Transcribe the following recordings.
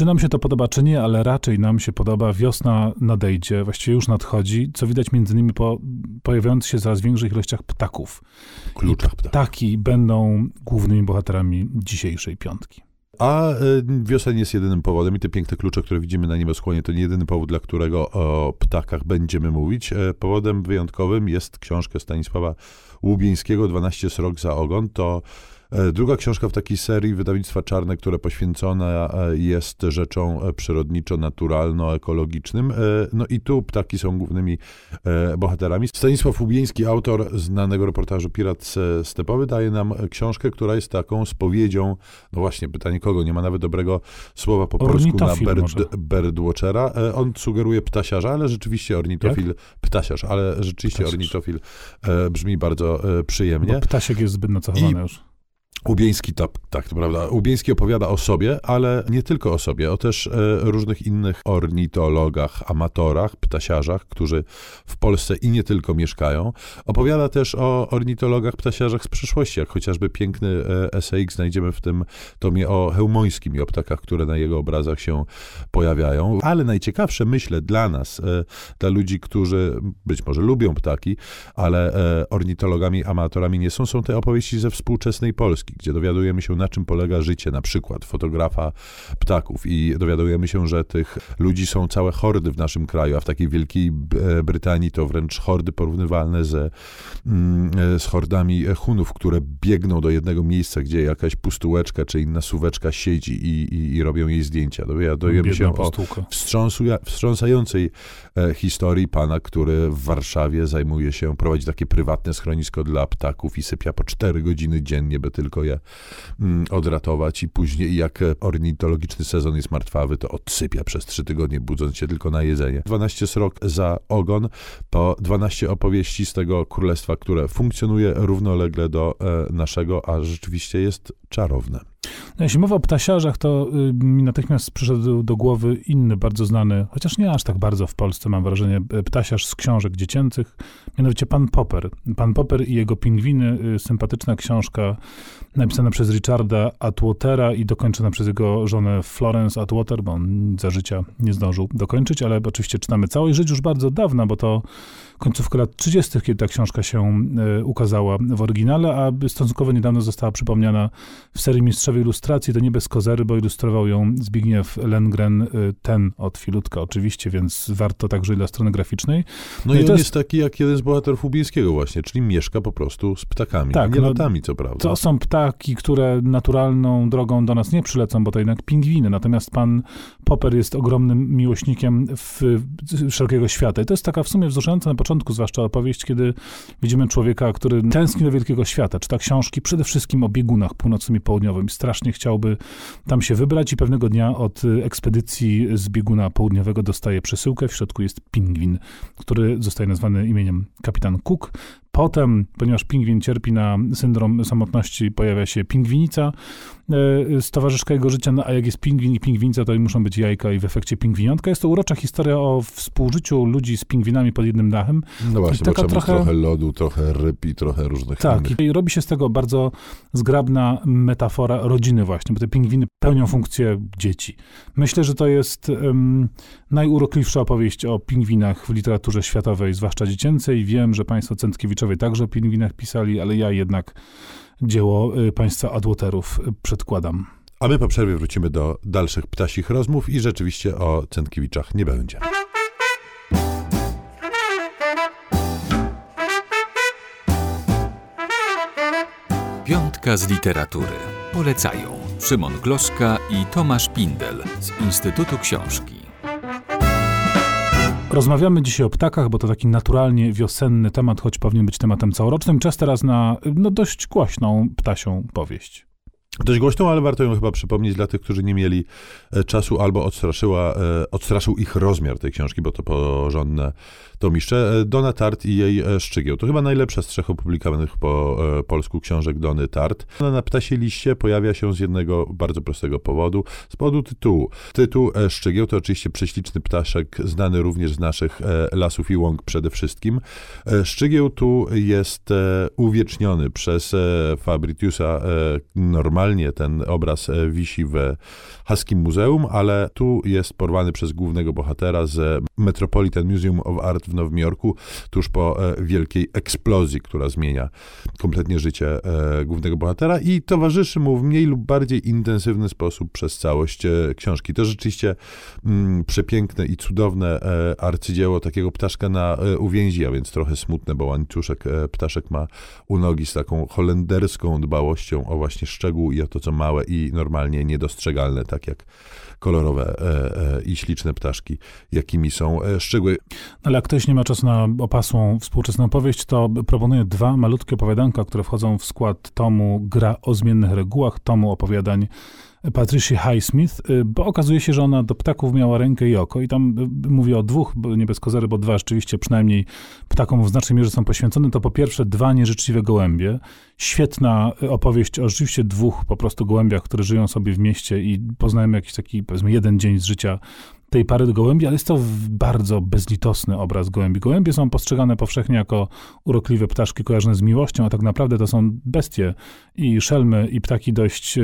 Czy nam się to podoba, czy nie, ale raczej nam się podoba. Wiosna nadejdzie, właściwie już nadchodzi, co widać między innymi po pojawiających się coraz większych ilościach ptaków. Kluczach ptaków. Ptaki będą głównymi bohaterami dzisiejszej piątki. A y, wiosen jest jedynym powodem i te piękne klucze, które widzimy na nieboskłonie, to nie jedyny powód, dla którego o ptakach będziemy mówić. E, powodem wyjątkowym jest książka Stanisława Łubieńskiego, 12 srok za ogon. To druga książka w takiej serii wydawnictwa Czarne, które poświęcona e, jest rzeczom e, przyrodniczo-naturalno-ekologicznym. No i tu ptaki są głównymi bohaterami. Stanisław Łubieński, autor znanego reportażu Pirat Stepowy, daje nam książkę, która jest taką spowiedzią, no właśnie, pytanie kogo, nie ma nawet dobrego słowa po polsku na bird, birdwatchera. On sugeruje ptasiarza, ale rzeczywiście ornitofil, Jak? ptasiarz, ale rzeczywiście ptasiarz. ornitofil brzmi bardzo przyjemnie. Bo ptasiek jest zbyt nacechowany już. Ubieński, tak, tak, to prawda. Ubieński opowiada o sobie, ale nie tylko o sobie, o też e, różnych innych ornitologach, amatorach, ptasiarzach, którzy w Polsce i nie tylko mieszkają. Opowiada też o ornitologach, ptasiarzach z przyszłości, jak chociażby piękny e, znajdziemy w tym tomie o Hełmońskim i o ptakach, które na jego obrazach się pojawiają. Ale najciekawsze, myślę, dla nas, e, dla ludzi, którzy być może lubią ptaki, ale e, ornitologami, amatorami nie są, są te opowieści ze współczesnej Polski gdzie dowiadujemy się, na czym polega życie na przykład fotografa ptaków i dowiadujemy się, że tych ludzi są całe hordy w naszym kraju, a w takiej Wielkiej Brytanii to wręcz hordy porównywalne ze, mm, z hordami Hunów, które biegną do jednego miejsca, gdzie jakaś pustułeczka czy inna suweczka siedzi i, i, i robią jej zdjęcia. Dowiadujemy się o wstrząsającej e, historii pana, który w Warszawie zajmuje się, prowadzi takie prywatne schronisko dla ptaków i sypia po 4 godziny dziennie, by tylko je mm, odratować i później jak ornitologiczny sezon jest martwawy, to odsypia przez trzy tygodnie, budząc się tylko na jedzenie. 12 srok za ogon, po 12 opowieści z tego królestwa, które funkcjonuje równolegle do e, naszego, a rzeczywiście jest czarowne. No, jeśli mowa o ptasiarzach, to y, mi natychmiast przyszedł do głowy inny, bardzo znany, chociaż nie aż tak bardzo w Polsce, mam wrażenie, e, ptasiarz z książek dziecięcych, mianowicie Pan Popper. Pan Popper i jego pingwiny, y, sympatyczna książka napisana przez Richarda Atwatera i dokończona przez jego żonę Florence Atwater, bo on za życia nie zdążył dokończyć, ale oczywiście czytamy całość. Żyć już bardzo dawna, bo to końcówka lat 30., kiedy ta książka się y, ukazała w oryginale, a stosunkowo niedawno została przypomniana w serii Mistrzowie Ilustracji. To nie bez kozery, bo ilustrował ją Zbigniew Lengren, ten od Filutka oczywiście, więc warto także dla strony graficznej. No, no i, on jest... jest taki jak jeden z bohaterów Ubińskiego właśnie, czyli mieszka po prostu z ptakami, tak, nie no, latami, co prawda. To są ptaki, które naturalną drogą do nas nie przylecą, bo to jednak pingwiny. Natomiast pan Popper jest ogromnym miłośnikiem w, wszelkiego świata. I to jest taka w sumie wzruszająca na początku, zwłaszcza opowieść, kiedy widzimy człowieka, który tęskni do wielkiego świata, czyta książki przede wszystkim o biegunach północnym i południowym. Strasznie chciałby tam się wybrać i pewnego dnia od ekspedycji z bieguna południowego dostaje przesyłkę. W środku jest pingwin, który zostaje nazwany imieniem kapitan Cook. Potem, ponieważ pingwin cierpi na syndrom samotności, pojawia się pingwinica, e, z towarzyszka jego życia, no a jak jest pingwin i pingwinica, to muszą być jajka i w efekcie pingwiniątka. Jest to urocza historia o współżyciu ludzi z pingwinami pod jednym dachem. No właśnie, taka trochę... trochę lodu, trochę ryb i trochę różnych Tak, innych. i robi się z tego bardzo zgrabna metafora rodziny właśnie, bo te pingwiny pełnią funkcję dzieci. Myślę, że to jest um, najurokliwsza opowieść o pingwinach w literaturze światowej, zwłaszcza dziecięcej. Wiem, że państwo Centkiewiczowie także o pingwinach pisali, ale ja jednak dzieło y, państwa Adłoterów przedkładam. A my po przerwie wrócimy do dalszych ptasich rozmów i rzeczywiście o Centkiewiczach nie będzie. Piątka z literatury. Polecają Szymon Gloszka i Tomasz Pindel z Instytutu Książki. Rozmawiamy dzisiaj o ptakach, bo to taki naturalnie wiosenny temat, choć powinien być tematem całorocznym. Czas teraz na no, dość głośną ptasią powieść. Dość głośną, ale warto ją chyba przypomnieć dla tych, którzy nie mieli e, czasu albo odstraszyła, e, odstraszył ich rozmiar tej książki, bo to porządne tomiszcze. E, Dona Tart i jej Szczygieł. To chyba najlepsza z trzech opublikowanych po polsku książek Dony Tart. Ona na ptasie liście pojawia się z jednego bardzo prostego powodu, z powodu tytułu. Tytuł Szczygieł to oczywiście prześliczny ptaszek, znany również z naszych lasów i łąk przede wszystkim. Szczygieł tu jest uwieczniony przez Fabritiusa Normana, Ten obraz e, wisi w Haskim Muzeum, ale tu jest porwany przez głównego bohatera z Metropolitan Museum of Art w Nowym Jorku, tuż po e, wielkiej eksplozji, która zmienia kompletnie życie e, głównego bohatera i towarzyszy mu w mniej lub bardziej intensywny sposób przez całość książki. To rzeczywiście mm, przepiękne i cudowne arcydzieło takiego ptaszka na uwięzi, a więc trochę smutne, bo łańcuszek ptaszek ma u nogi z taką holenderską dbałością o właśnie szczegół i o to, co małe i normalnie niedostrzegalne, tak jak kolorowe e, e, i śliczne ptaszki, jakimi są e, szczegóły. Ale jak ktoś nie ma czasu na opasłą współczesną powieść, to proponuję dwa malutkie opowiadanka, które wchodzą w skład tomu Gra o zmiennych regułach, tomu opowiadań Patricia Highsmith, y, bo okazuje się, że ona do ptaków miała rękę i oko i tam y, mówię o dwóch, nie bez kozery, bo dwa rzeczywiście przynajmniej ptakom w znacznej mierze są poświęcone, to po pierwsze dwa nieżyczliwe gołębie. Świetna y, opowieść o rzeczywiście dwóch po prostu gołębiach, które żyją sobie w mieście i poznają jakiś taki, powiedzmy, jeden dzień z życia tej pary gołębi, ale jest to bardzo bezlitosny obraz gołębi. Gołębie są postrzegane powszechnie jako urokliwe ptaszki kojarzone z miłością, a tak naprawdę to są bestie i szelmy i ptaki dość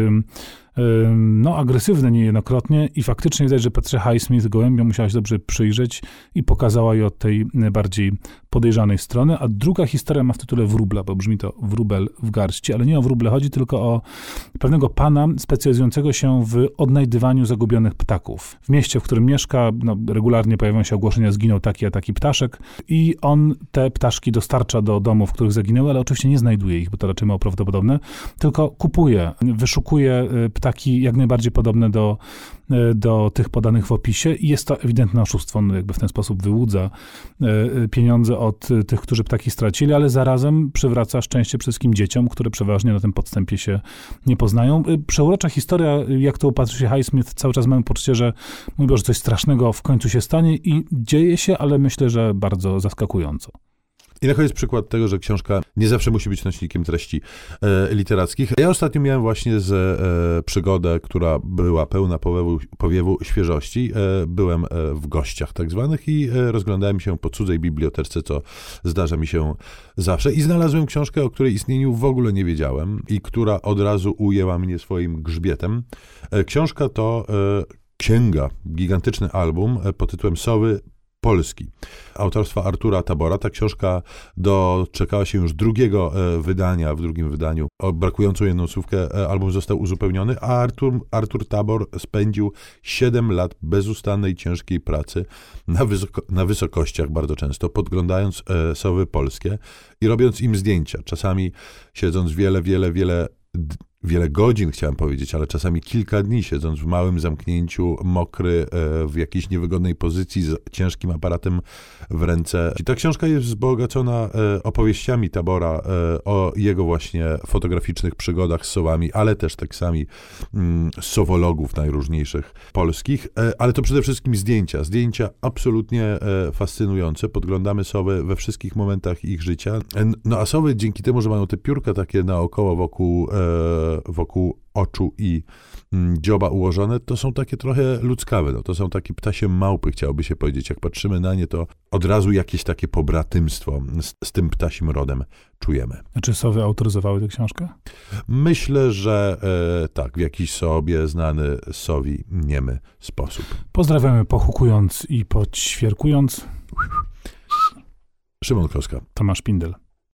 no, agresywne niejednokrotnie i faktycznie widać, że Petrze Highsmith gołębia musiała się dobrze przyjrzeć i pokazała je od tej bardziej podejrzanej strony, a druga historia ma w tytule Wróbla, bo brzmi to wróbel w garści, ale nie o wróble, chodzi tylko o pewnego pana specjalizującego się w odnajdywaniu zagubionych ptaków. W mieście, w którym mieszka, no, regularnie pojawiają się ogłoszenia, zginął taki a taki ptaszek. I on te ptaszki dostarcza do domów, w których zaginęły, ale oczywiście nie znajduje ich, bo to raczej mało prawdopodobne, tylko kupuje, wyszukuje ptaki ptaki jak najbardziej podobne do, e, do tych podanych w opisie i jest to ewidentne oszustwo. On jakby w ten sposób wyłudza e, e, pieniądze od tych, którzy ptaki stracili, ale zarazem przywraca szczęście wszystkim dzieciom, które przeważnie na tym podstępie się nie poznają. Przeurocza historia, jak to upatrzy się Highsmith, cały czas mamy poczucie, że mój Boże, coś strasznego w końcu się stanie i dzieje się, ale myślę, że bardzo zaskakująco. I na koniec przykład tego, że książka nie zawsze musi być nośnikiem treści e, literackich. Ja ostatnio miałem właśnie z, e, przygodę, która była pełna powiewu, powiewu świeżości. E, byłem e, w gościach tak zwanych i e, rozglądałem się po cudzej bibliotece, co zdarza mi się zawsze. I znalazłem książkę, o której istnieniu w ogóle nie wiedziałem i która od razu ujęła mnie swoim grzbietem. E, książka to księga, gigantyczny album pod tytułem Sowy Polski autorstwa Artura Tabora. Ta książka doczekała się już drugiego e, wydania, w drugim wydaniu. O brakującą jedną słówkę e, album został uzupełniony, a Artur, Artur Tabor spędził 7 lat bezustannej, ciężkiej pracy na, wysoko, na wysokościach bardzo często, podglądając e, sowy polskie i robiąc im zdjęcia. Czasami siedząc wiele, wiele, wiele wiele godzin, chciałem powiedzieć, ale czasami kilka dni siedząc w małym zamknięciu, mokry, e, w jakiejś niewygodnej pozycji, z ciężkim aparatem w ręce. I ta książka jest wzbogacona e, opowieściami Tabora e, o jego właśnie fotograficznych przygodach z sowami, ale też tekstami mm, sowologów najróżniejszych polskich, ale to przede wszystkim zdjęcia. Zdjęcia absolutnie fascynujące. Podglądamy sowy we wszystkich momentach ich życia. No a sowy dzięki temu, że mają te piórka takie naokoło wokół wokół oczu i mm, dzioba ułożone, to są takie trochę ludzkawe. No, to są takie ptasie małpy, chciałoby się powiedzieć. Jak patrzymy na nie, to od razu jakieś takie pobratymstwo z, z tym ptasim rodem czujemy. A czy sowy autoryzowały tę książkę? Myślę, że e, tak, w jakiś sobie znany sowi niemy sposób. Pozdrawiamy pochukując i podświerkując. Szymon Kloska. Tomasz Pindel.